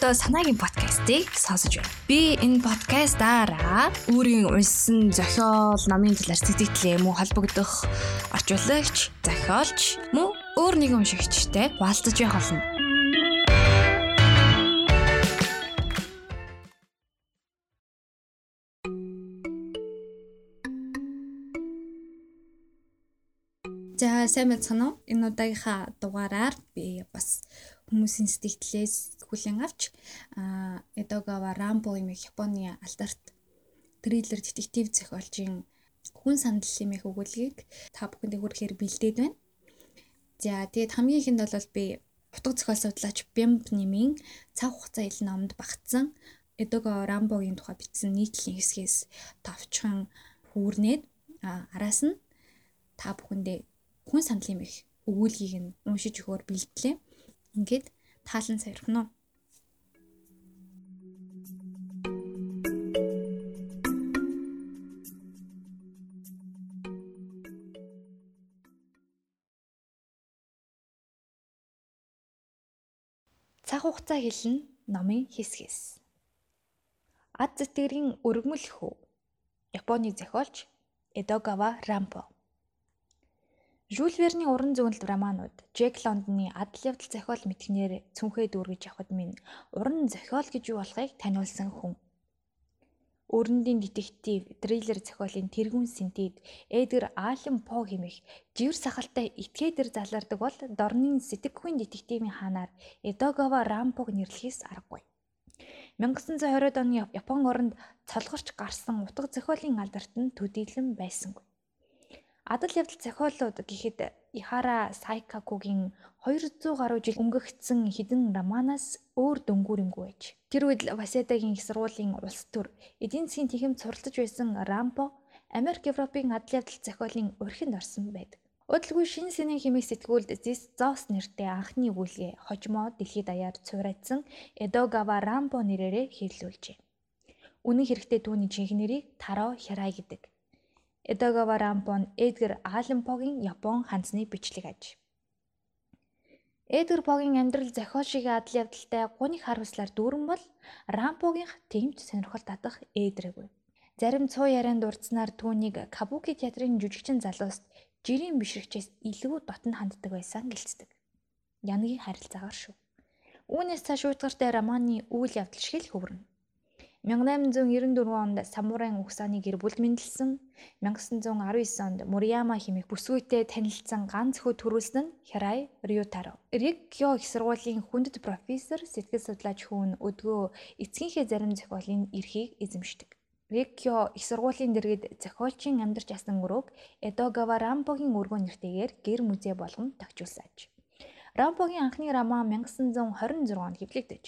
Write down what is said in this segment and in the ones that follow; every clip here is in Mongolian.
одоо санаагийн подкастыг сонсож байна. Би энэ подкастаараа өөрийн уншсан зохиол, номын талаар сэтгэлээ мөн холбогдох орчуулагч, зохиолч мөн өөр нэгэн уншигчтай хуваалцаж явах болно. За сайн байцгаана уу? Энэ удаагийнхаа дугаараар би бас хүмүүсийн сэтгэлээс хүлээн авч Эдогава Рамбо имийг Японы алдарт триллер детектив зохиолчийн хүн сандал хэмээх өгүүлгийг та бүхэнд хүргэхээр бэлдээд байна. За тэгээд хамгийн ихэнд бол би утга зохиол судлаач Бямб нэмийн цаг хугацаа ил номонд багтсан Эдогава Рамбогийн тухай бичсэн нийтлэлийн хэсгээс товчхон хүүрнээд араас нь та бүхэндээ хүн сандлын их өгүүлгийг нь уншиж өгөхөөр бэлтлээ. Ингээд таалан савирхна уу? Цаг хугацаа хэлнэ номын хэсгээс. Ад зэтгэрийн өргөмөл хөө. Японы зохиолч Эдогава Рампо Жюль Верний уран зөгнөлт романууд Джек Лондоны адал явдал зохиол мэтгнээр цүнхээ дүүргэж явахад минь уран зохиол гэж юу болохыг таниулсан хүн. Өрөндийн детектив, триллер зохиолын тэргүүн синтед Эдгар Аллен По хэмээх живэр сахалтай этгээдэр залардаг бол дорны сэтгэхүйн детективийн хаанаар Эдогава Рампог нэрлэхээс аргагүй. 1920-ад оны Япон оронд цолгорч гарсан утга зохиолын алдарт нь төдийлөн байсангүй. Адал явдал зохиолууд гэхэд Ихара Сайкакугийн 200 гаруй жил өнгөгцсөн хідэн романаас өөр дөнгүүрэмгүй байж. Тэр үед Васедагийн их сургуулийн улс төр эдийн засгийн тэхэм цурлаж байсан Рампо Америк Европын адал явдал зохиолын урхинд орсон байдаг. Удалгүй шинэ сэнэн хэмээх сэтгүүлд Зис Зоос нэртэй анхны өгүүлгээ хожимоо дэлхийд даяар цуурайтсан Эдогава Рампо нэрээрээ хэрлүүлжээ. Үнэн хэрэгтээ түүний жинхэнэ нэрийг Таро Хирай гэдэг. Эдогава Рампон Эдгар Аллен Погийн Япон ханцны бичлэг аж. Эдгар Погийн амьдрал зохиол шиг адал явдалтай гуниг хар хуслаар дүүрэн бол Рампогийнх тэмч сонирхол татах ээдрээгүй. Зарим цуу ярианд дурдсанаар түүнийг Кабуки театрын жүжигчин залууст жирийн бишрэгчээс илүү дотн ханддаг байсан гэлцдэг. Янгийн харилцаагаар шүү. Үүнээс цааш уйтгартай романы үйл явдал шиг л хөврөнө. 1894 онд самурайн угсааны гэр бүл мэндэлсэн 1919 онд Мурияма хэмээх бүсгүйтэй танилцсан ганц хүү төрүүлсэн нь Хирай Рютаро. Риккё их сургуулийн хүндэт профессор сэтгэл судлаач хүн өдгөө эцгийнхээ зарим зохиолын эрхийг эзэмшдэг. Риккё их сургуулийн дэргэд зохиолчийн амьдарч асан өрөөг Эдогава Рампогийн өргөө нэртэйгээр гэр музей болгон тогтжуулсааж. Рампогийн анхны роман 1926 онд хэвлэгдэж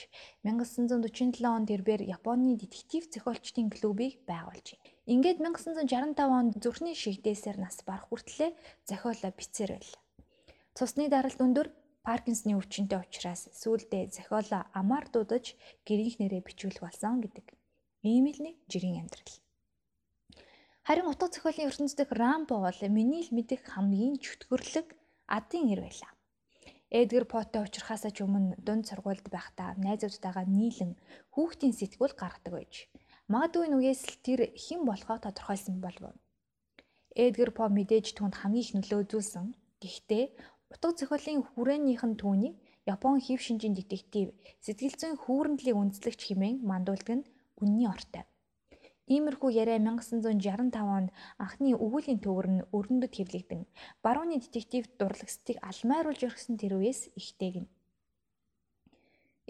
1947 онд тэрбээр Японы детектив зохиолчдын клубыг байгуулжээ. Ингээд 1965 онд зүрхний шигдээсээр нас барах хүртлээр зохиолоо бичсээр байл. Цусны даралт өндөр Паркинсны өвчнөд учраас сүүлдээ зохиолоо амаар дуудаж гэрийнх нэрээ бичүүлэх болсон гэдэг. Ийм л нэг жирийн амьдрал. Харин утга зохиолын ертөнцийн Рамбо бол миний л мэдих хамгийн чөтгөрлөг адын ир байлаа. Эдгар Поттой уулзрахаасаа ч өмнө дунд сургуульд байхдаа найзуудтайгаа нийлэн хүүхдийн сэтгүүл гаргадаг байж. Магадгүй нүгээс л тэр хэн болохоо тодорхойлсон болов. Эдгар По мэдээж түүнд хамгийн их нөлөө үзүүлсэн. Гэхдээ утга зохиолын хүрээнийх нь түүнийг Япон хэв шинжийн детектив сэтгэл зүйн хүүрнэлийг үндэслэгч хэмээн мандуулдаг нь үнний ортой. Иймэрхүү яриа 1965 онд анхны өгүүллийн төвөр нь өрнөдөд хэвлэгдэн барууны детектив дурлагсдыг алмайруулж өргсөн тэр үеэс ихтэйгэн.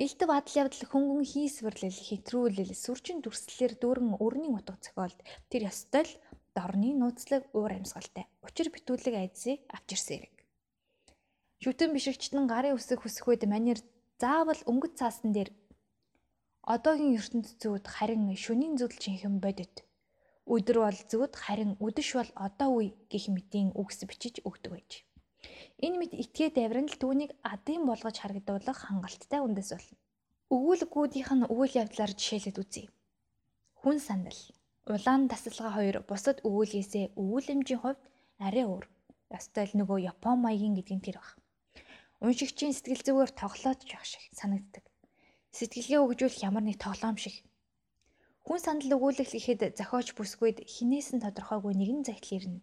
Элтв адал явдал хөнгөн хийсвэрлэл, хэтрүүлэл, сүрчин дүрслэлээр дүүрэн өрний утга зохиолд тэр ёстой л дорны нууцлаг уур амьсгалтай. Учир битүүлэг айдсыг авчирсан хэрэг. Шүтэн бишигчтэн гарын үсэг хүсэх үед манер заавал өнгөц цаасан дээр Одоогийн ертөнд зүуд харин шөнийн зүдл жинхэнэ бодит. Өдөр бол зүуд харин өдөш бол одоо үе гэх мэтийн үгс бичиж өгдөг байж. Энэ мэт итгээд авиран л түүнийг адын болгож харагдуулах хангалттай үндэс болно. Өгүүлгүүдийнх нь үйл явдлаар жишээлэд үзье. Хүн сандал. Улаан тасалгаа хоёр бусад өгүүлгээсээ өгүүлэмжийн хувьд арай өөр. Ястай л нөгөө Япон маягийн гэдгийн тэр баг. Уншигчийн сэтгэл зүгээр тоглоод явах шиг санагддаг. Сэтгэлгээ өгжүүлэх ямар нэг тоглоом шиг. Хүн сандал өгүүлэх гэхэд зохиож бүсгүйд хинээс нь тодорхойгүй нэгэн загтал ирнэ.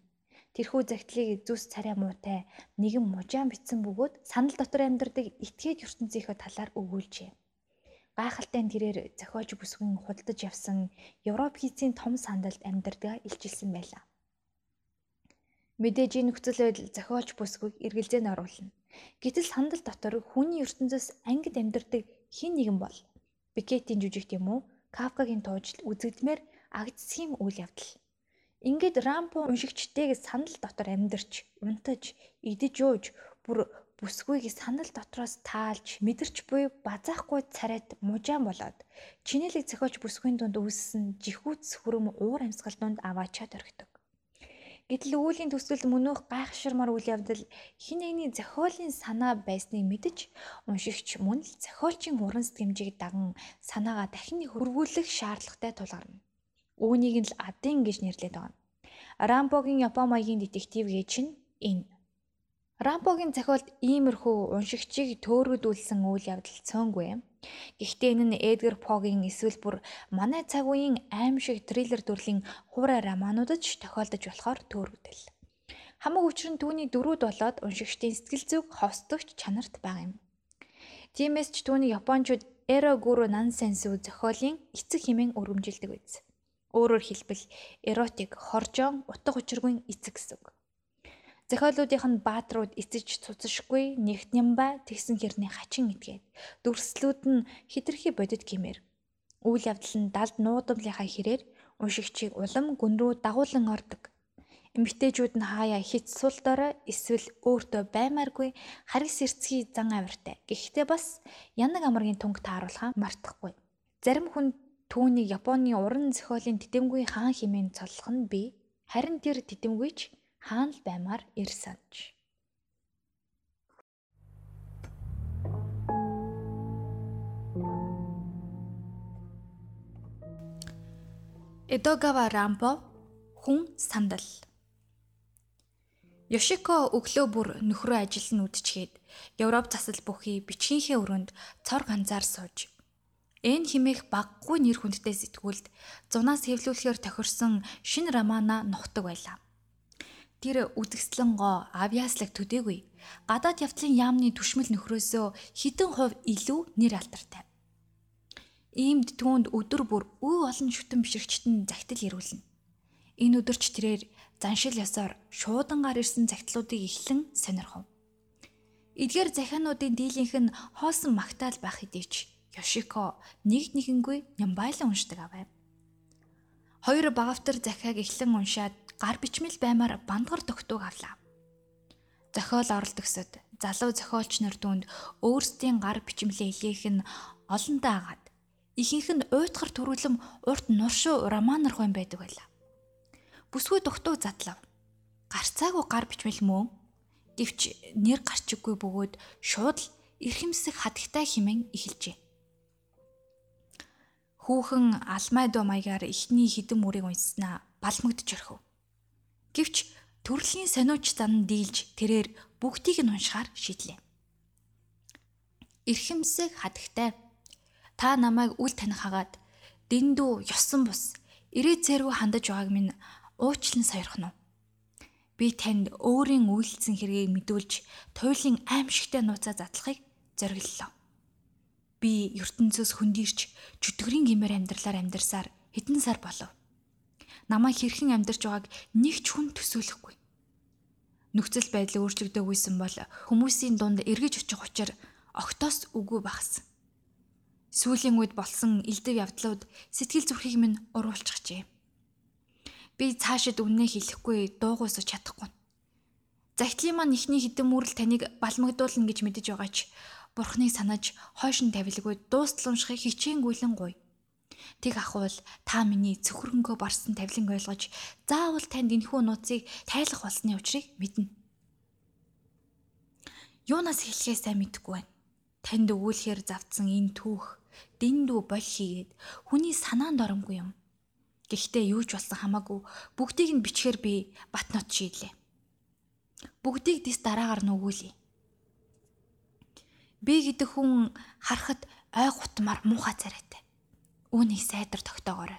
Тэрхүү загтлыг зүс царай муутай нэгэн мужаан битсэн бөгөөд санал дотор амьдардаг этгээд ертөнцийнхөө талаар өгүүлжээ. Гайхалтай нь тэрээр зохиож бүсгэн худалдаж явсан Европ хийцийн том сандалд амьдардаг илчилсэн байлаа. Мэдээж энэ нөхцөл байдал зохиолч бүсгүйг эргэлзээнд оруулна. Гэтэл сандал дотор хүний ертөнцөөс ангид амьдардаг хин нэгэн бол Бекетийн жүжигт юм уу? Кафкагийн туужил үзэгдмээр агдсхийн үйл явдал. Ингээд Рампо уншигчтэйг санал дотор амьдарч, унтаж, идэж ууж, бүр бүсгүйг санал дотроос таалж мэдэрч буй базаахгүй царайт мужаан болоод чинэлэг зохиолч бүсгүйн дунд үүссэн жихүүц сүрэм уур амьсгал дунд аваачаад орхидог. Гэтэл үүлийн төсөл мөнөөх гайхширмар үйл явдал хин нэгний зохиолын санаа байсныг мэдж уншигч мөн л зохиолчийн уран сэтгэмжийг даган санаагаа дахин хөрвүүлэх шаардлагатай тулгарна. Үүнийг нь л адын гэж нэрлэдэг байна. Рамбогийн Япон маягийн детектив гэж нь энэ Рампогийн зохиолд иймэрхүү уншигчийг төөргөдүүлсэн үйл явдал цөөнгүй. Гэхдээ энэ нь Эдгар Погийн эсвэл бүр манай цаг үеийн аимшиг триллер төрлийн хуурай романуудад ч тохиолдож болохоор төөргөдөл. Хамаг учир нь түүний дөрүүд болоод уншигчдын сэтгэл зүг ховсдогч чанарт байгаа юм. Тиймээс ч түүний Япончууд Эро Гуру Нансенсү зохиолын эцэг хэмээн өргөмжилдэг биз. Өөрөөр хэлбэл эротик, хоржоон, утга учиргүй эцэг гэсэн үг. Зохиолуудынх нь бааtruуд эцэж цуцшгүй нэгт нямбай тэгсэн хэрний хачин итгээд дүрслүүд нь хитрхи бодит гимээр үйл явдал нь далд нуудамлынхаа хэрээр уншигчийг улам гүн рүү дагуулan ордог. Эмэгтэйчүүд нь хаяа хит сул дорой эсвэл өөртөө баймааргүй харгас эрцгий зан авиртай. Гэхдээ бас янаг амаргийн тунг тааруулхаа мартахгүй. Зарим хүн түүнийг Японы уран зохиолын тэтэмгүй хаан хэмээн цоллох нь би. Харин тэр тэтэмгүйч хаана л баймаар ир санаж. Эдогава Рамбо хүн сандал Ёшико өглөө бүр нөхрөө ажил нь үдчихэд Европ засал бүхий бичгийнхээ өрөөнд цор ганцаар сууж Эн химээх баггүй нэр хүндтэй сэтгүүлд зунаас хэвлүүлэхээр тохирсон шин романа нухдаг байлаа. Тэр үзэгслэн гоо авьяаслаг төдөөгүй. Гадаад явдлын яамны түшмэл нөхрөөсөө хідэн хувь илүү нэр алдартай. Иймд түүнд өдөр бүр өв олон шүтэн бишрэгчтэн загтал ирүүлнэ. Энэ өдөрч тэрээр заншил ёсоор шуудангаар ирсэн загтлуудыг эхлэн сонирхов. Эдгээр захиануудын дийлийнх нь хоосон магтаал байх хэдий Ёшико нэг нэгэнгүй нямбайлан уншдаг авав. Хоёр багавтар захиаг эхлэн уншаад гар бичмэл баймаар бандгар тогтууг авлаа. Зохиол оролдогсод залуу зохиолч нар дүнд өөрсдийн гар бичмлээ илгээх нь олонтаа агаад ихэнх нь уйтгар төрүүлэм урт нуршуу романарх юм байдаг байлаа. Бүсгүй дугтуг задлав. Гарцаагүй гар бичмэл мөн гэвч нэр гарч иггүй бөгөөд шууд л эрхэмсэх хатагтай химэн эхэлжээ. Хүүхэн алмайдо маягаар ихний хідэн мөрийг унснаа балмагдж орхив. Гэвч төрлийн сониуч зан дийлж тэрээр бүгдийг нь уншихаар шийдлээ. Ирхэмсэг хадагтай та намайг үл таних хагаад дэндүү ёсон бус ирээ цэргүү хандаж байгааг минь уучлан сойрхно. Би танд өөрийн үйлцэн хэргийг мэдүүлж туйлын аимшигтай нууцаа задлахыг зориглолоо. Би ертөнцөөс хөндөрч чөтгөрийн гимээр амьдралаар амьдарсаар хэдэн сар болов намайг хэрхэн амьдарч байгааг нэг ч хүн төсөөлөхгүй. Нөхцөл байдал өөрчлөгдөөгүйсэн бол хүмүүсийн дунд эргэж очих учир огтоос үгүй багсан. Сүүлийн үед болсон элдв явдлууд сэтгэл зүрхийг минь уруулчихжээ. Би цаашид үннээ хэлэхгүй дуугуйсаж чадахгүй. Загтлын маань ихний хідэн мөрөл таныг балмагдуулна гэж мэдэж байгаа ч бурхныг санаж хойш нь тавилгүй дуустал уншихыг хичээнгүйлэн гуй. Тэг ахвал та миний цөхрөнгөө барсан тавилан ойлгож заавал танд энэхүү нууцыг тайлах болсны учрыг мэднэ. Юунаас хэлхээ сайн мэдэхгүй байна. Танд өгүүлэхээр завдсан энэ түүх дэндүү бол хийгээд хүний санаанд оромгүй юм. Гэхдээ юу ч болсон хамаагүй бүгдийг нь бичгээр би Батнот шийдлээ. Бүгдийг дэс дараагаар нь өгүүлье. Би гэдэг хүн харахад ой гутмаар муухай царайтай. Үүнийг сайдар тогтоогоорой.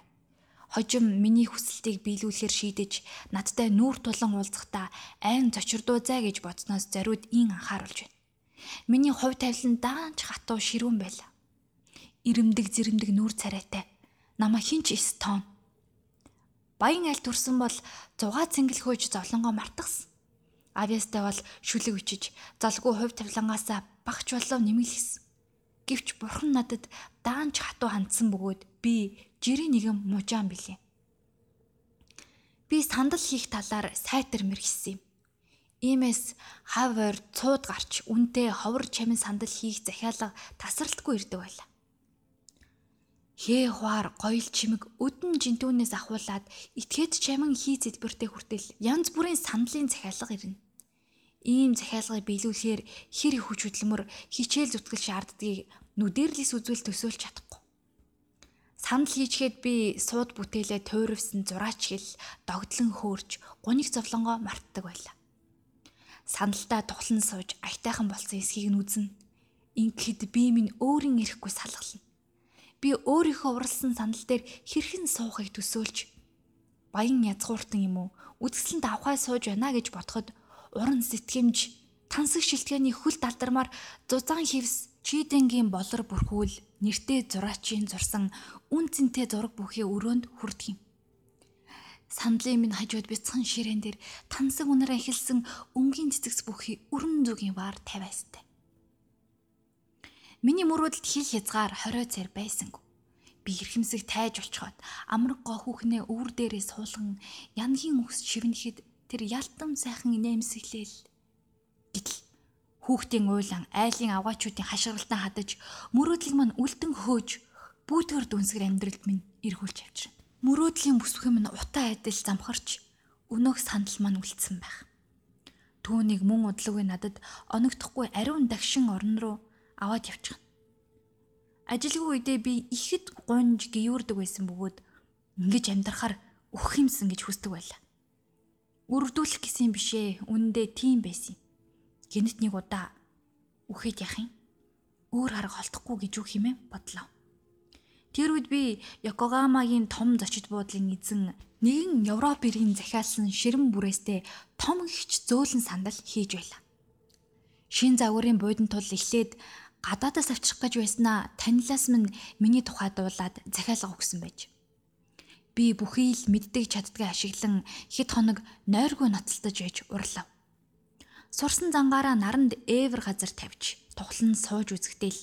Хожим миний хүсэлтийг биелүүлэхээр шийдэж надтай нүүр тулан уулзахдаа айн зочирдуузай гэж бодсноос зориуд ин анхааруулж байна. Миний хувь тавилан даанч хатуу ширүүн байлаа. Ирэмдэг зэрэмдэг нүүр царайтай. Намаа хинч эс тоон. Баян аль төрсөн бол зугаа цэнгэл хөөж зовлонгоо мартагсан. Авьяастай бол шүлэг өчиж залгүй хувь тавилангаасаа багч болов нэмэлгэсэн. Гэвч бурхан надад даанч хатуу хандсан бөгөөд би жирийн нэгэн мужаан билээ. Би сандал хийх талаар сайтар мэрэгсэн юм. Иймээс хав ойр цууд гарч үнтэй ховор чамин сандал хийх захиалга тасралтгүй ирдэг байлаа. Хээ хуар гоёл чимэг өдөн жинтүүнээс ахуулаад итгээд чамин хий зэдбэртэй хүртэл янз бүрийн сандлын захиалга ирнэ. Ийм захиалгыг биелүүлэхээр хэр их хүч хөдөлмөр хичээл зүтгэл шаарддгийг нүдэрlis үзүүл төсөөлж чадахгүй. Санал хийчгээд би сууд бүтээлээ туйрвсан зураач хэл догдлон хөөрч гуник зовлонгоо мартдаг байлаа. Сандалтаа тухлан сууж аятайхан болсон эсхийг нь үзнэ. Ингээд би минь өөрийн ирэхгүй салгална би өөрийнхөө уралсан сандал дээр хэрхэн суухыг төсөөлж баян язгууртан юм уу үдгсэлэнд авхай сууж байна гэж бодоход уран сэтгэмж тансаг шилтгэний хөл далдармаар зузаан хевс чийдэнгийн болор бүрхүүл нэртэй зураачийн зурсан үн цэнтэй зураг бүхий өрөөнд хүрдэг юм. Сандлын минь хажууд бяцхан ширээн дээр тансаг үнээр эхэлсэн өнгийн цэцэгс бүхий өрн зүгийн баар тавиастай. Миний мөрөөдөлд хил хязгаар 20 цар байсангүй. Би эрхэмсэг тайж олцоход амраг гоо хүүхнээ өвөр дээрээ суулган янгийн өгс шивнэхэд тэр ялтам сайхан инээмсэглээл. Гэтэл хүүхдийн уйлан айлын авгаачуудын хашгиралтаа хадаж мөрөөдлөг маань үлдэн хөөж бүүтгэр дүнсгэр амьдралд минь эргүүлж авчирна. Мөрөөдлийн бүсгүйн минь утаа айдал замхарч өнөөх сандал маань үлдсэн байх. Түүнийг мөн удлуугийн надад оногдохгүй ариун дагшин орон руу аваад явчихна. Ажилгүй үедээ би ихэд гунж гүйрдэг байсан бөгөөд ингэж амьдрахаар өөх юмсан гэж хүсдэг байлаа. Үрдүүлэх гэсэн юм бишээ. Үнэндээ тийм байсан юм. Гэнэт нэг удаа үхээд яах юм? Өөр харга холдохгүй гэж үг хэмээн бодлоо. Тэр үед би Йокогамагийн том зочид буудлын эзэн нэгэн Европ иргэн захиалсан ширэн бүрээстэй том ихч зөөлөн сандал хийж байлаа. Шин загварын буудан тул эхлээд гадаадаас авчрах гэж байснаа танилаас минь миний тухай дуулаад захиалга өгсөн байж. Би бүхий л мэддэг чаддгаа ашиглан хэд хоног нойргүй ноцтолдож байж урлав. Сурсан зангаараа наранд эвэр газар тавьж тухлан сууж үзэхдээ л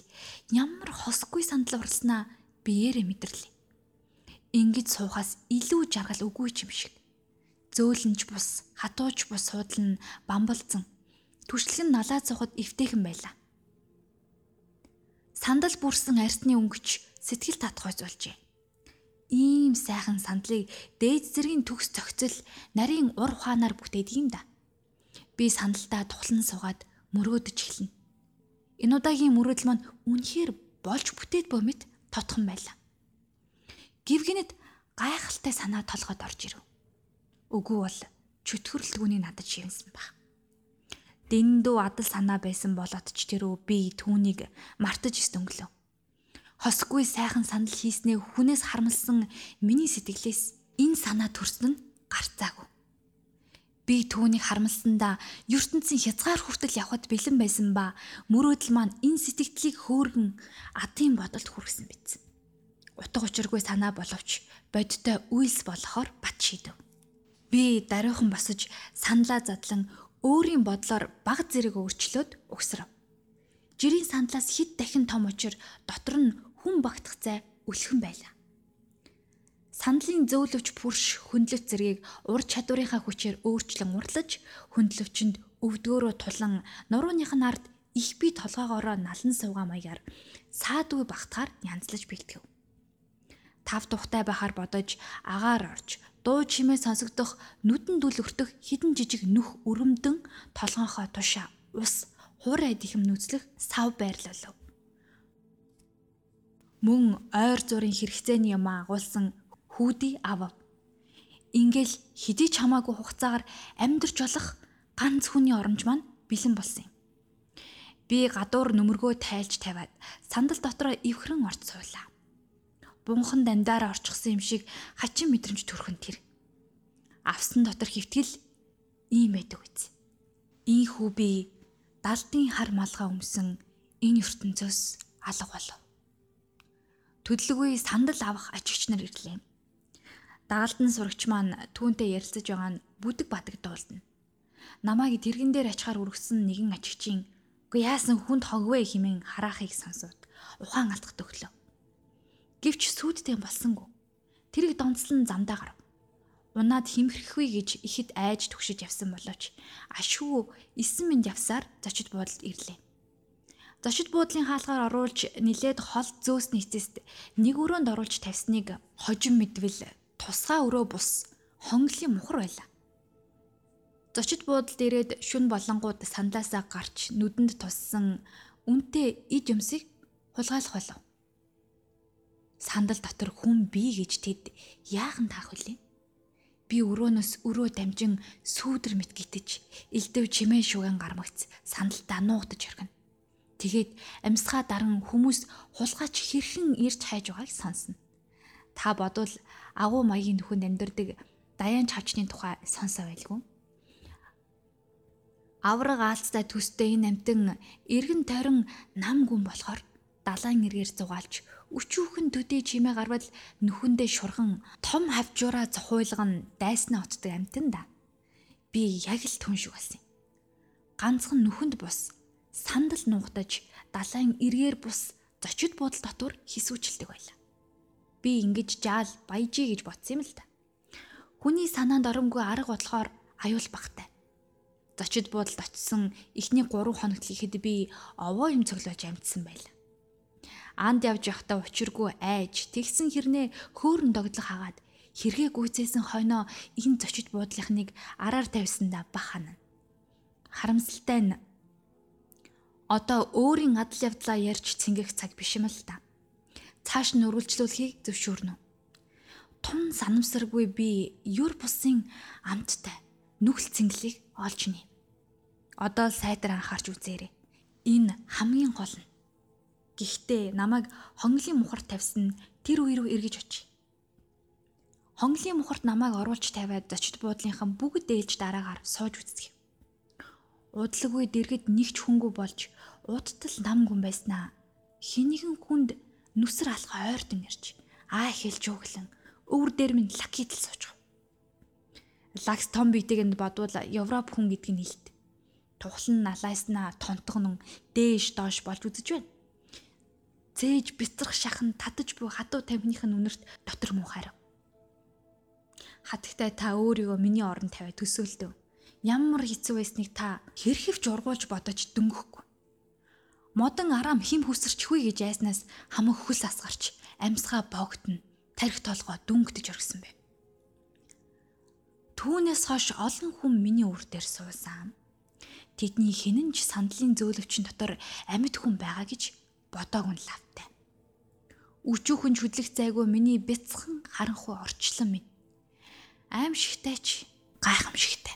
ямар хосгүй сандал урлснаа биеэрээ мэдэрлээ. Ингэж суухаас илүү жаргал үгүй юм шиг. Зөөлөнч бус, хатууч бус суудлан бамбалцсан. Түшлэг нь налаад сухад эвтэйхэн байлаа сандал бүрсэн арсны өнгөч сэтгэл татгойц болжээ. Ийм сайхан сандлыг дээд зэргийн төгс цогцол нарийн ур ухаанаар бүтээдэг юм да. Би сандалтаа тухлан суугаад мөрөөдөж эхэлнэ. Энэ удаагийн мөрөөдөл маань үнэхээр болж бүтээд бомит тотхон байлаа. Гівгэнэт гайхалтай санаа толгойд орж ирэв. Үгүй бол чөтгөрлөлгүүнийг надад шивнсэн баг дэндүү адал санаа байсан болоод ч тэрөө би түүнийг мартаж өстөнгөлөө. Хосгүй сайхан сандал хийснээ хүнээс харамлсан миний сэтгэлээс энэ санаа төрсөн нь гарцаагүй. Би түүнийг харамлсандаа ертөнцийн хязгаар хүртэл явхад бэлэн байсан ба мөрөөдөл маань энэ сэтгэлдлийг хөөргөн адын бодолд хүргэсэн биз. Утга учиргүй санаа боловч бодтой үйлс болохоор бат шийдэв. Би даруйхан босож саналаа задлан өөрийн бодлоор баг зэрэг өөрчлөөд угсрав. Жирийн сандлаас хэд дахин том учир дотор нь хүн багтах зай өлхөн байлаа. Сандлын зөөлөвч пүрш хөндлөц зэргийг ур чадварынхаа хүчээр өөрчлөн урлаж хөндлөвчөнд өвдгөөрөө тулан нурууных нь ард их бие толгоогоороо налан суугаа маягаар саадгүй багтахаар янзлаж бэлтгэв. Тав тухтай байхаар бодож агаар орж дуу чимээ сонсогдох нүдэн дүл өртөх хідэн жижиг нүх өрөмдөн толгоонхоо тушаа ус хуурай дихэм нүцлэх сав байрлалав. Мөн ойр зургийн хэрэгцээний юм агуулсан хүүдий авав. Ингээл хэдий ч хамаагүй хугацаагаар амьдарч болох ганц хүний оромж маань бэлэн болсон юм. Би гадуур нүмергөө тайлж тавиад сандал дотроо эвхрэн орц суулаа. Бунхан дамдаараа орчихсон юм шиг хачин мэдрэмж төрхөн тэр. Авсан дотор хөвтгэл ийм байдаг үз. Ийхүү би далдын хар малгай өмсөн энэ ертөнцөөс алга болов. Төдлөгүй сандал авах ажигч нар ирлээ. Дагалдан сурагч маань түүнтэй ярилцаж байгаа нь бүдэг бадаг дуулна. Намайг тэрэгэн дээр ачаар үргэсэн нэгэн ажигчийн Үгүй яасан хүнд хогвэ химэн хараахыг сонсоод ухаан алдах төглөө. Гэвч сүйдтэй болсонгүй. Тэрэг донцлон замдаа гарав. Унаад химэрхгүй гэж ихэд айж төгшөж явсан боловч ашгүй 9 минут явсаар зочид буудалд ирлээ. Зочид буудлын хаалгаар оруулж нилээд хол зөөсний эцэст нэг өрөөнд оруулж тавьсныг хожим мэдвэл тусгай өрөө бус хонглын мухар байлаа. Зочид буудалд ирээд шүн болонгууд сандаасаа гарч нүдэнд туссан үнтэй ид юмсыг хулгайлах болов. Сандал дотор хүн бий гэж тэд яахан таах вүлээ? Би өрөөнөөс өрөө дамжин сүүдэр мэт гитэж элдэв чимээ шуган гармагц сандалтаа нуугдаж оргино. Тэгээд амьсгаа даран хүмүүс хулгайч хэрхэн ирж хайж байгааг сонсно. Та бодвол агуу маягийн нөхөнд амьдардаг даяан чавчны тухай сонсоо байлгүй. Авраг аалцтай төстэй энэ амтэн эргэн тойрон нам гүн болохоор далайн эргээр зугаалж өчүүхэн төдий чимээ гарвал нүхэндээ шурган том хавжуура цохуйлган дайснаа отдог амтэн да. Би яг л түн шиг болсон юм. Ганцхан нүхэнд бус сандал нуугдаж далайн эргээр бус зочид буудал дотор хисүүчилдэг байлаа. Би ингэж жаал баяжий гэж бодсон юм л да. Хүний санаанд оромгүй арга бодлохоор аюул багтай зочид буудалд очисон эхний 3 хоногт ихэд би овоо юм цоглож амтсан байлаа. Анд явж явахдаа учиргүй айж тэгсэн хэрнээ хөөрн догдлох хагаад хэрэгээ гүйцээсэн хойноо энэ зочид буудлынхныг араар тавьсандаа бахана. Харамсалтай нь одоо өөрийн адал явдлаа ярьж цэнгэх цаг биш юм л та. Цааш нь үргэлжлүүлэхийг зөвшөөрнө. Тун санамсаргүй би юр бусын амттай нүхэл цэнгэлийг олж нэ. Одоо сайтар анхаарч үзээрэй. Энэ хамгийн гол нь. Гэхдээ намайг хонглын мухар тавьсан тэр үе рүү эргэж очие. Хонглын мухарт намайг оруулж тавиад зочид буудлынхан бүгд ээлж дараагаар сууж үздэг. Удалгүй дэргэд нэгч хөнгө болж удтал нам гүн байснаа. Хинэгэн хүнд нүсэр алха ойртон ирж аа хэлж өглөн өвөр дээр минь лакитл сууж. Лакс том битэгэнд бодвол Европ хүн гэдгийг хэлт тухлан налааснаа тонтгонон дээш доош болж үзэж байна. Цээж бяцрах шахан татаж буй хадуу тамхиных нь үнэрт дотор муухайрав. Хатагтай та өөрийгөө миний орон тавиа төсөөлдөв. Ямар хэцүү байсныг та хэрхэвч ургуулж бодож дөнгөхгүй. Модон арам хим хүсэрчгүй гэж айснаас хамаг хөлс асгарч амьсгаа богдно. Тарих толгой дүнгтэж оргисон бэ. Түүнээс хойш олон хүн миний үр дээр суусан тэдний хинэн ч сандлын зөөлөвчин дотор амьд хүн байгаа гэж бодоогүй лавтай. Үчүүхэн хөдлөх зайгүй миний бяцхан харанхуй орчлон минь. Аимшигтай ч гайхамшигтай.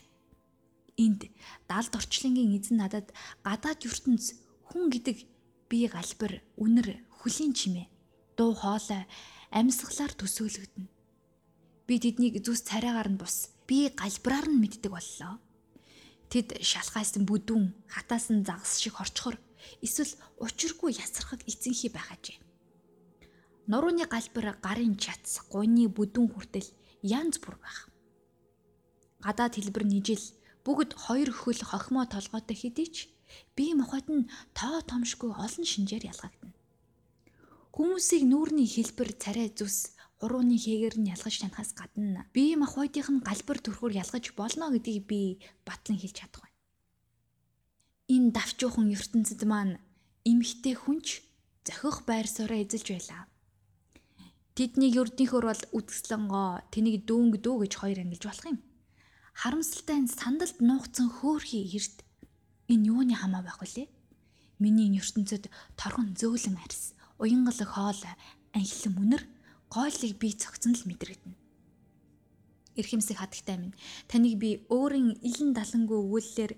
Энд далд орчлонгийн эзэн надад гадаад ертөнц хүн гэдэг би галбар үнэр хөлийн чимээ дуу хоолой амьсгалаар төсөөлөгдөнө. Би тэднийг зүс царайгаар нь бус би галбараар нь мэддэг боллоо. Тэд шалхайсан бүдүүн хатаасан загас шиг хорчхор эсвэл учиргүй ясархаг эцэнхий байхажээ. Нурууны галбар гарын чац, гуйны бүдүүн хүртэл янз бүр байх. Гадаад хэлбэр нижил бүгд хоёр хөл хохимо толгойтой хэдий ч бие махбод нь тоо томшгүй олон шинжээр ялгагдана. Хүмүүсийг нүүрний хэлбэр царай зүс урууны хийгээр нь ялгаж танихаас гадна бие махбодынх нь галбар төрхөөр ялгаж болно гэдгийг би батлан хэлж чадах байна. Энэ давчуухан ертөнцид маань эмхтэй хүнч зохих байр сууриа эзэлж байлаа. Тэднийг өрдөнхөр бол үтгслэнгоо тэнийг дүүнг дүү гэж хоёр ангилж болох юм. Харамсалтай нь сандалд нуугцсан хөөхий эрт энэ юуны хамаа байх вүлээ? Миний энэ ертөнцид торгон зөөлөн арьс, уянгалаг хоол, анхлан мөнөр гойлыг би цогцсон л мэдрэгдэнэ. Эрхэмсэг хатагтай минь таныг би өөрийн илэн далангүй өгүүлэлээр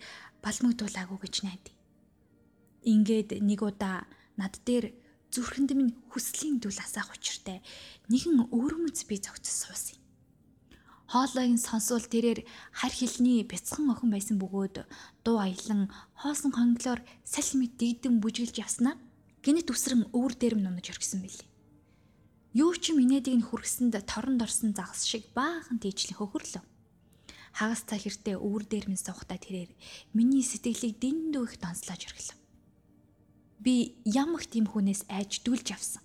балмагдуулаагүй гэж найдаа. Ингээд нэг удаа над дээр зүрхэнд минь хүслийн дүл асаах учиртай нэгэн өвөрмөц би зогцос суусан. Хоолойн сонсвол тэрээр хар хилний бяцхан охин байсан бөгөөд дуу аялан хоосон хонглоор салхи мэд дийдэн бүжиглж явснаа гинэт үсрэн өвөр дээр нь унаж орхисон билий. Юу ч минэдийг нь хүргэсэнд торонд орсон загас шиг баахан тийчлэн хөхөрлөө. Хагас цаа хэртээ өвөр дээр минь суухтаа тэрээр миний сэтгэлийг дэндүү их донслоож орхилов. Би ямагт юм хүнээс айж дүлж авсан.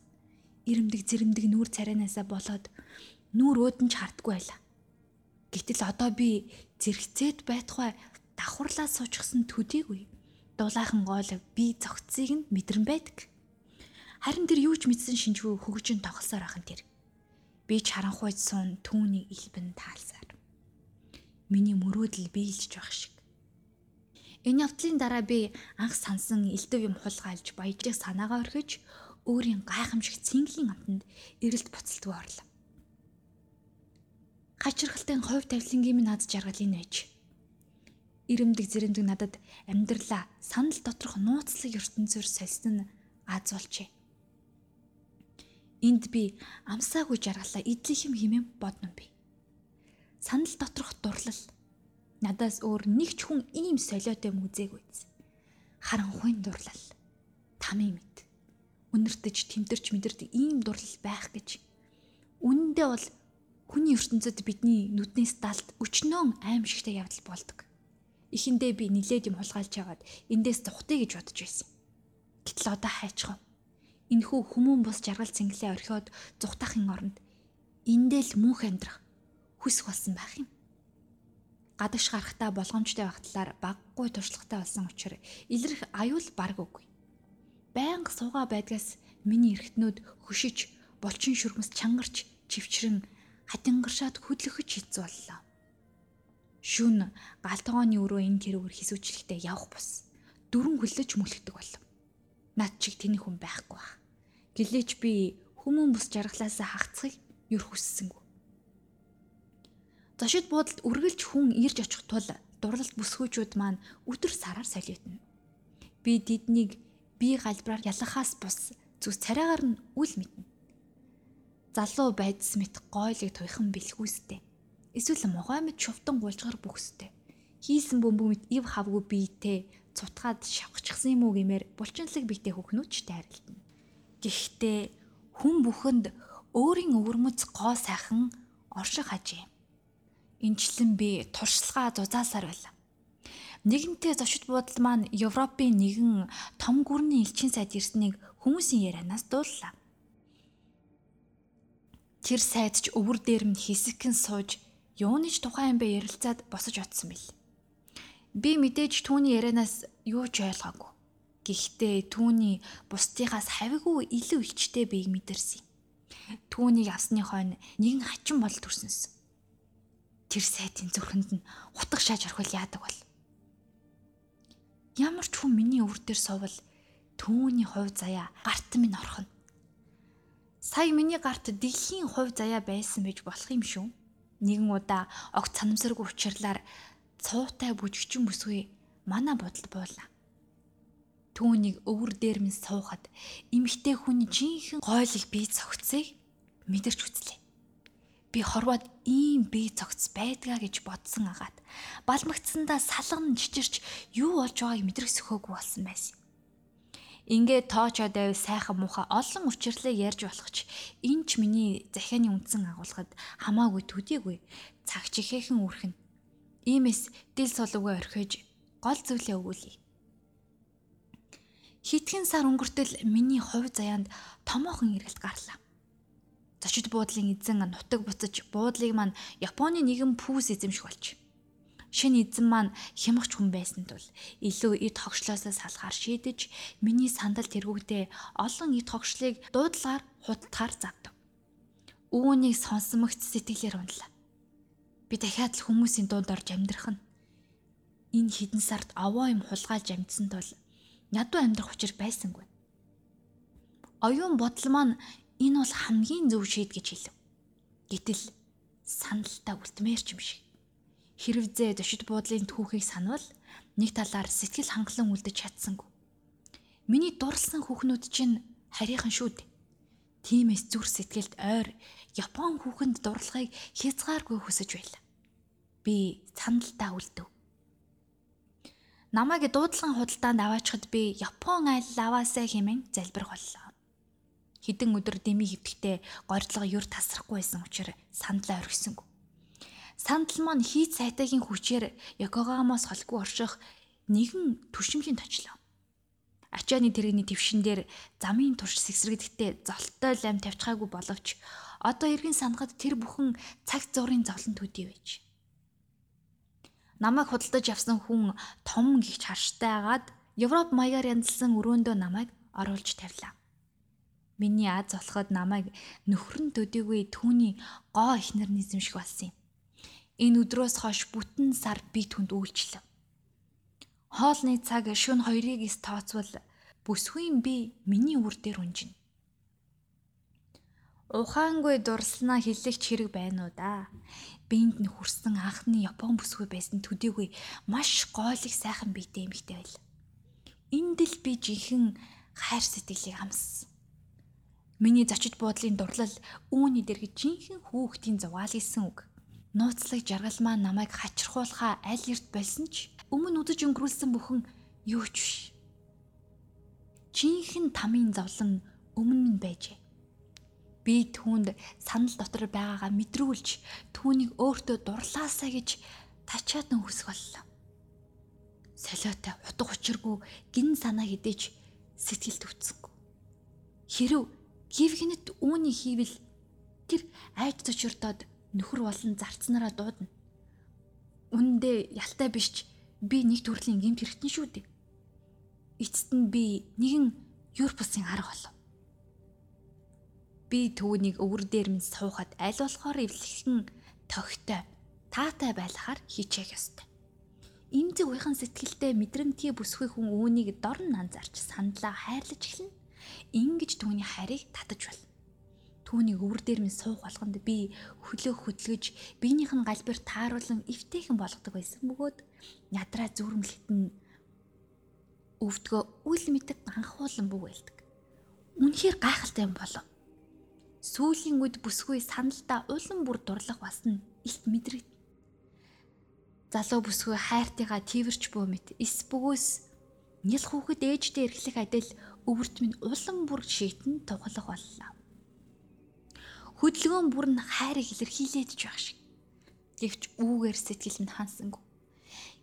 Ирэмдэг зэрэмдэг нүүр царайнаасаа болоод нүүр өөдөн ч хартгүй байлаа. Гэтэл одоо би зэрэгцээд байтугай давхарлаа суучихсан төдийгүй. Дулаахан гоол би зогцсыг нь мэдрэн байдаг. Харин тэр юу ч мэдсэн шинжгүй хөгжин тоглосоор ахын тэр. Би ч харанхуйд суун түүний илбэн таалсаар. Миний мөрөөдөл биелж байх шиг. Энэ явдлын дараа би анх сансан элдв юм хулгайлж баяжлыг санаагаа орхиж өөрийн гайхамшиг цэнгэлийн амтанд эрэлт буцалтгүй орлоо. Хачирхалтай хойв тавилангийн минь над жаргал энэ байж. Ирэмдэг зэрэмдэг надад амьдралаа санал доторх нууцлаг ертөнцөөр сольсон нь аз болчээ. Энд би амсаагүй жаргалаа идэх юм хэмээн бодно би. Санал доторх дурлал надаас өөр нэг ч хүн ийм солиотой мүзээгүй. Харанхуйн дурлал. Тамийн мэд. Үнэртэж тэмтэрч мэдэрдэг ийм дурлал байх гэж. Үнэндээ бол Хүний ертөнцид бидний нүднээс далд өчнөн аимшигтай явдал болдог. Эхэндээ би нилээд юм хулгайлж хагаад эндээс тухтыг гэж бодож байсан. Гэтэл одоо хайчгаа. Энэхүү хүмүүн бус жаргал цэнгэлээ орхиод зүхтахын оронд эндээ л мөнх амьдрах хүс болсон байх юм. Гадагш гарахтаа болгоомжтой байх талаар баггүй туршлагатай болсон учраас илэрх аюул баг үгүй. Байнга сууга байдгаас миний эргэтнүүд хөшиж, булчин шүрмэс чангарч, чивчрэн хатингаршаад хөдлөхөж хийцүү боллоо. Шүн галтгооны өрөө энэ тэрүүгээр хисүүчлэхдээ явах бус. Дөрөн хөллөж мөлхдөг болов. Над чиг тэний хүн байхгүй баг. Гэлээч би хүмүүн бус жаргалаасаа хагцхыг юр хүссэнгүй. Зочид буудалд үргэлж хүн ирж очих тул дурлалт бүсгүүчүүд маань өдөр сараар солиотно. Би диднийг би галбраар ялахаас бус зүс царайгаар нь үл мэднэ залуу байдс мэт гойлыг туйхан бэлхүүстэй. Эсвэл могой мэт шувтан гулжгар бүхстэй. Хийсэн бөмбөг мэт ив хавгүй биетэй цутгаад шавхчихсан юм уу гэмээр булчинлаг биетэй хөхнүүчтэй харилдана. Гэхдээ хүн бүхэнд өөрийн өвөрмөц гоо сайхан орших хажээ. Инчлэн би туршлагаа зузаасаар байлаа. Нэгэнтээ зочид буудал маань Европын нэгэн том гүрний элчин сайд ирснийг хүмүүсийн ярианаас дууллаа. Тэр сайд ч өвөр дээр нь хэсэгхэн сууж юунэж тухайн бэ ярилцаад босож оцсон бил. Би мэдээж түүний ярианаас юу ч ойлгоогүй. Гэхдээ түүний бусдыхаас хавигүй илүү ичтэй бийг мэдэрсэн. Түүнийг авсны хойно нэгэн хачин бол төрсөнс. Тэр сайтын зүрхэнд нь утга шааж орхил яадаг бол. Ямар ч хүн миний өвөр дээр сувал түүний хувь заяа гарт минь орхино Сая миний гарт дэлхийн хувь заяа байсан байж болох юм шүү. Нэгэн удаа огт санамсаргүй учирлаар цуутай бүжигчин бүсгүй мана бодол буула. Түүнийг өвөр дээр минь суухад эмхтэй хүний жинхэнэ гойлол бие цогцсыг мэдэрч үзлээ. Би хорвоод ийм бие цогц байдгаа гэж бодсон агаад балмагцсандаа салган чичирч юу болж байгааг мэдрэх сөхөөгүй болсон байсан. Ингээд тоочоо дайв сайхан муха олон учирлыг ярьж болох ч энэ ч миний захианы үндсэн агуулгад хамаагүй төдийгүй цаг чихээхэн үрхэн. Иймээс дил сулуугаа орхиж гол зүйлээ өгүүлье. Хитгэн сар өнгөртөл миний хувь заяанд томоохон эргэлт гарлаа. Зочид буудлын эзэн нутаг буцаж буудлыг маань Японы нэгэн пүүс эзэмших болж шинэ эзэн маань хямгч хүн байсан тул илүү эд хогшлоосоо салахаар шийдэж миний сандал тэргүүгдээ олон эд хогшлыг дуудлагаар худалдахаар завдав. Үүнийг сонсомогц сэтгэлээр унлаа. Би дахиад л хүмүүсийн дунд орж амьдрах нь. Энэ хідэн сард овоо юм хулгайлж амьдсан тул ядуу амьдрах учир байсангүй. Оюун бодол маань энэ бол хамгийн зөв шийд гэж хэлв. Гэтэл саналтаа үлтмээр ч юм шиг хэрвзээ дошид буудлын түүхийг санвал нэг талаар сэтгэл хангалан үлдэж чадсангүй. Миний дурлсан хүүхнүүд чинь харийнхан шүү дээ. Тимээс зүр сэтгэлд ойр Япон хүүхэнд дурлахыг хязгааргүй хүсэж байлаа. Би цандалтаа үлдэв. Намайг дуудлан худалдаанд аваачхад би Япон айл аваасаа хэмээн залбирх боллоо. Хідэн өдөр дэмий хөвтгтээ горьдлого юр тасрахгүй байсан учраас сандлаа орхисонгүй. Сандал маань хийц сайтагийн хүчээр Якогамаас холгүй орших нэгэн түшимлийн точлоо. Ачааны тэрэгний твшин дээр замын турш сэгсрэгдэхдээ золтой лам тавьчихаагүй боловч одоо эргэн сангад тэр бүхэн цаг зуурын зовлон төдий байж. Намайг худалдаж авсан хүн том гихч харштайгаад Европ маягаар янзлсан өрөөндөө намайг оруулж тавилаа. Миний аз болоход намайг нөхрөн төдийгүй түүний гоо ихнэр низэмших болсон юм. Энэ өдрөөс хойш бүтэн сар би түнд үйлчлэв. Хоолны цаг шөнө хоёрыг ис тооцвол бүсгүй би миний үр дээр унжина. Ухаангүй дурслнаа хиллэгч хэрэг байна уу да. Биэнд нь хүрсэн анхны Япон бүсгүй байсан төдийгүй маш гоолыг сайхан биетэй эмэгтэй байл. Энд л би жинхэнэ хайр сэтгэлийг хамссан. Миний зочид буудлын дурлал үүний дэрэг жинхэнэ хүүхдийн зугаалгисэн үг. Нууцлаг жаргал маань намайг хачирхуулахаа аль эрт болсон ч өмнө үдэж өнгөрүүлсэн бүхэн юу ч биш. Жинхэнэ тамийн зовлон өмнө нь байжээ. Би түүнд санал дотор байгаагаа мэдрүүлж түүнийг өөртөө дурлаасаа гэж тачаад нь хүсэх боллоо. Солиотой утга учиргүй гин санаа хідэж сэтгэл төвцсөнгүй. Хэрв гівгэнэт үүний хийвэл тэр айд зочирдоод нөхөр болон зарцнараа дуудана. Үндэ ялтай биш ч би нэг төрлийн гэмт хэрэгтэн шүү дээ. Эцэст нь би нэгэн Юрпусын арга болов. Би түүнийг өвөр дээр минь суухад аль болохоор эвлэхэн тогтой таатай байлахаар хийчих ёстой. Имзэг уйхан сэтгэлтэй мэдрэмтгий бүсгүй хүн үүнийг дорн анзаарч сандлаа хайрлаж эхэлнэ. Ингиж түүний хайрыг татаж байна түүнийг өвөр дээр минь суух болгонд би хөлөө хөдлөж биенийх нь галбир тааруулан эвтэйхэн болгодог байсан бөгөөд ядраа зүрмлэхт нь өвдгөө үл мэдэг анхуулан бүг байлдаг. Үнэхээр гайхалтай юм болов. Сүүлийн үед бүсгүй саналдаа улан бүр дурлах бас нь илт мэдрэг. Залуу бүсгүй хайртайгаа тийвэрч буй мэт эс бөгөөс нял хүүхэд ээждээ эрхлэх адил өвөрт минь улан бүр шийтэн тухлах боллоо хөдөлгөөн бүр нь хайрыг илэрхийлээд байх шиг. Гэвч үүгээр сэтгэл минь хансангүй.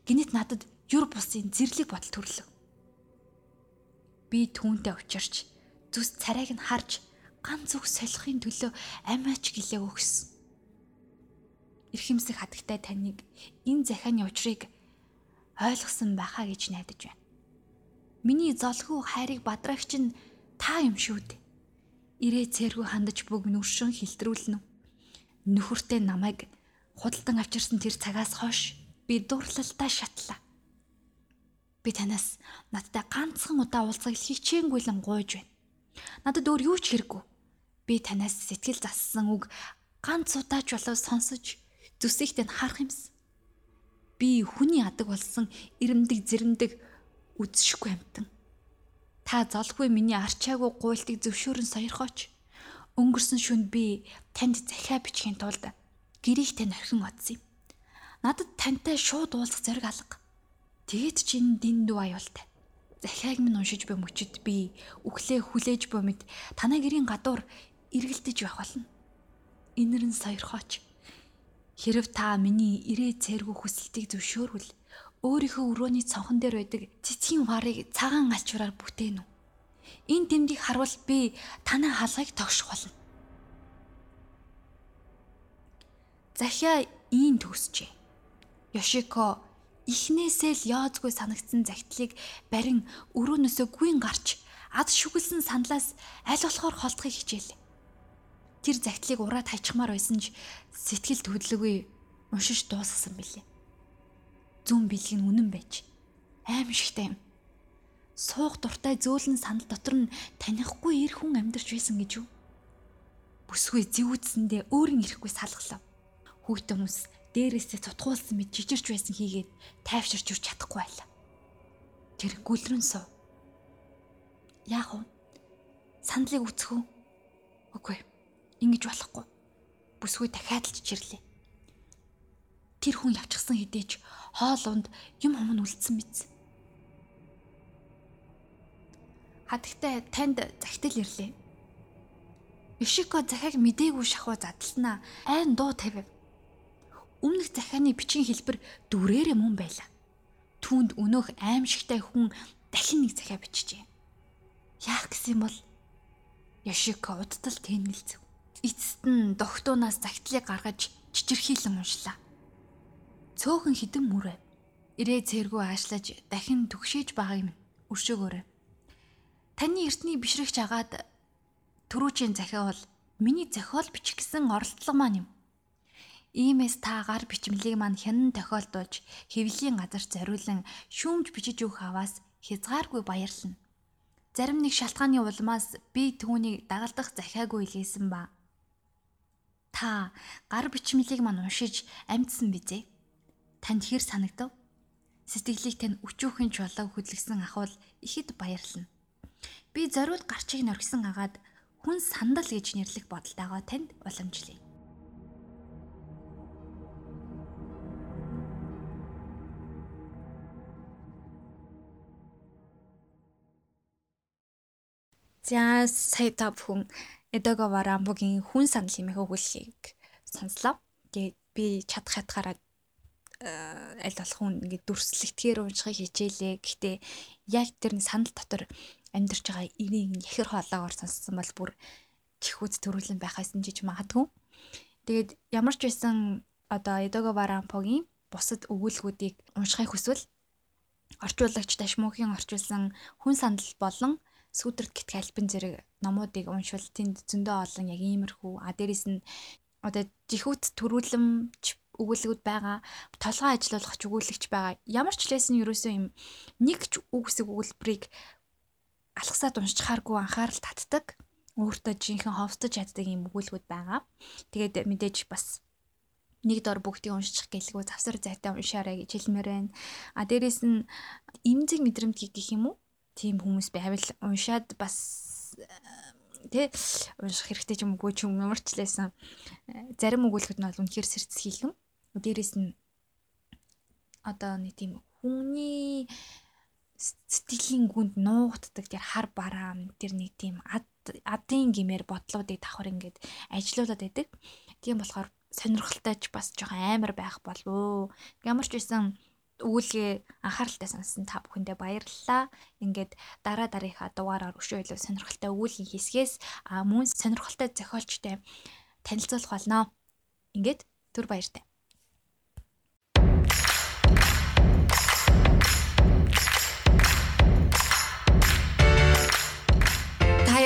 Гинэт надад юр бусын зэрлэг бодол төрлөө. Би түүнтэй учирч зүс царайг нь харж ганц үг солихын төлөө амиач гэлээ өгсөн. Ирхэмсэх хатагтай таныг энэ захааны учрыг ойлгосон байхаа гэж найдаж байна. Миний золгүй хайрыг бадрагч нь та юм шүү дээ ирээ цэргүү хандаж бүг нүршин хилтрүүлнэ. Нөхөртэй намайг худалдан авчирсан тэр цагаас хойш би дурлалтаа шатлаа. Би танаас надтай ганцхан удаа уулзах хичээнгүйлэн гуйж байна. Надад өөр юу ч хэрэггүй. Би танаас сэтгэл зассан үг ганц удаач болов сонсож зүсэхтэй харах юмсан. Би хүний адаг болсон ирэмдэг зэрэмдэг үдшихгүй амтан. Та золгүй миний арчаагүй гуйлтыг зөвшөөрөн сойрхооч. Өнгөрсөн шөнд би танд захиа бичхийн тулд гэрийхтэй норхин одсон юм. Надад тантай шууд уулзах зориг алга. Тэгэд ч энэ дин дүү аюултай. Захиаг минь уншиж буй мөчөд би үхлээ хүлээж буй мэд танай гэрийн гадуур эргэлдэж байх болно. Инэрэн сойрхооч. Хэрв та миний ирээ цэргүү хүсэлтийг зөвшөөрвөл өөрийнхөө өрөөний цонхон дээр байдаг цэцгийн варыг цагаан алчураар бүтээн үү. Энэ дэмдийг харвал би танай хаалгыг тогших болно. Захиа ийн төгсжээ. Ёшико ихнээсээ л яозгүй санагдсан загтлыг барин өрөөнөөсөө гүйн гарч ад шүглсэн сандлаас аль болохоор холдохыг хичээлээ. Тэр загтлыг ураад хайчихмаар байсан ч сэтгэл төдлөгүй уншиж дуусгасан билээ зүүн бэлэг нь үнэн байж аимшигтай юм. Суух дуртай зөөлөн санал дотор нь танихгүй эр хүн амьдарч байсан гэж юу? Бүсгүй зэвүүдсэндээ өөрийн ирэхгүй салглав. Хүүхдэн хүмүүс дээрээсээ цутгуулсан мэт жижирч байсан хийгээд тайвширч үрч чадахгүй байлаа. Тэр гүлрэн суув. яах вэ? Сандлыг үцэх үү? Үгүй. Ингэж болохгүй. Бүсгүй дахиад л чирлээ. Тэр хүн явчихсан хэдийч хоол унд юм хум нь үлдсэн биз. Хатагтай танд захидал ирлээ. Ишико захиаг мдээгүй шахуу задлснаа айн дуу тавив. Өмнөх захианы бичгийн хэлбэр дүрээрээ мөн байлаа. Түүнд өнөөх аимшигтай хүн дахин нэг захиа бичжээ. Яах гэсэн бол Яшико удтал тэнэлцв. Эцэст нь догтуунаас загтлыг гаргаж чичирхийлэн уншлаа. Цөөхөн хідэн мөрөө. Ирээ цэргүү аашлаж дахин түгшээж байгааг минь өршөөгөөрэй. Таны эртний бишрэгч агаад түрүүчийн захиа бол миний зохиол бичих гэсэн оролдлого маань юм. Иймээс та гар бичмлийг маань хянан тохиолдуулж хэвлийн газар зориулан шүүмж бичиж өгөх аваас хязгааргүй баярлана. Зарим нэг шалтгааны улмаас би түүнийг дагалдах захиагүй илгээсэн ба. Та гар бичмлийг маань уншиж амьдсан бизээ. Танд хэр санагдав? Сэтгэлийг тань өчүүхэн чулуу хөдлөсөн ахвал ихэд баярлана. Би зориуд гарчийг норгисон агаад хүн сандал гэж нэрлэх бодолтойгоо танд уламжлая. За сая та бүхэн Эдого Варамбугийн хүн санал хэмээх өгүүлгийг сонслоо. Тэгээд би чадах хатгаараа э, аль болох хүн ингээд дүрслэгтгээр уншихыг хичээлээ. Гэхдээ яг тэр санал дотор амьдарч байгаа ирийн яхир хоолоогоор сонссон бол бүр чихүүц төрүүлэн байхаас нь жиж магадгүй. Тэгээд ямар ч байсан одоо Эдого Варампогийн бусад өгүүлбэрүүдийг уншихыг хүсвэл орчуулагч Дашмуухийн орчуулсан хүн санал болон сүүтрт гитг альбин зэрэг номуудыг уншвал тэнд зөндөө олон яг иймэрхүү а дээрэс нь одоо жихүүц төрүүлэмж өгүүлбэрүүд байгаа толгой ажилуулах өгүүлэгч байгаа ямар ч лсэн ерөөсөө юм нэг ч үг хэсэг өгүүлбэрийг алхасаад уншчихааргүй анхаарал татдаг. Өөртөө жинхэнэ ховстож яддаг юм өгүүлбүүд байгаа. Тэгээд мэдээж бас нэг дор бүгдийг уншчих гэлгүй завсар зайтай уншаарай гэж хэлмээр байна. А дээрэс нь имзэг мэдрэмт гэх юм уу? Тийм хүмүүс байвал уншаад бас тэ унших хэрэгтэй ч юм уу ч юм ямар ч лээсэн зарим өгүүлбэрт нь бол үнэхээр сэрцгийлэн. Дээрэс нь одоо нэг тийм хүний сэтгэлийн гүнд нуугддаг тэр хар бараам тэр нэг тийм ад адын гимээр бодлуудыг давхар ингээд ажилуулад байдаг. Тийм болохоор сонирхолтойч бас жоохон амар байх болов. Ямар ч байсан өгүүлгээ анхааралтай сонссон та бүхэндээ баярлалаа. Ингээд дараа дараагийн дугаараар өшөө илүү сонирхолтой өгүүлгийн хийсгээс а мөн сонирхолтой зохиолчтой танилцуулах болно. Ингээд түр баяртай.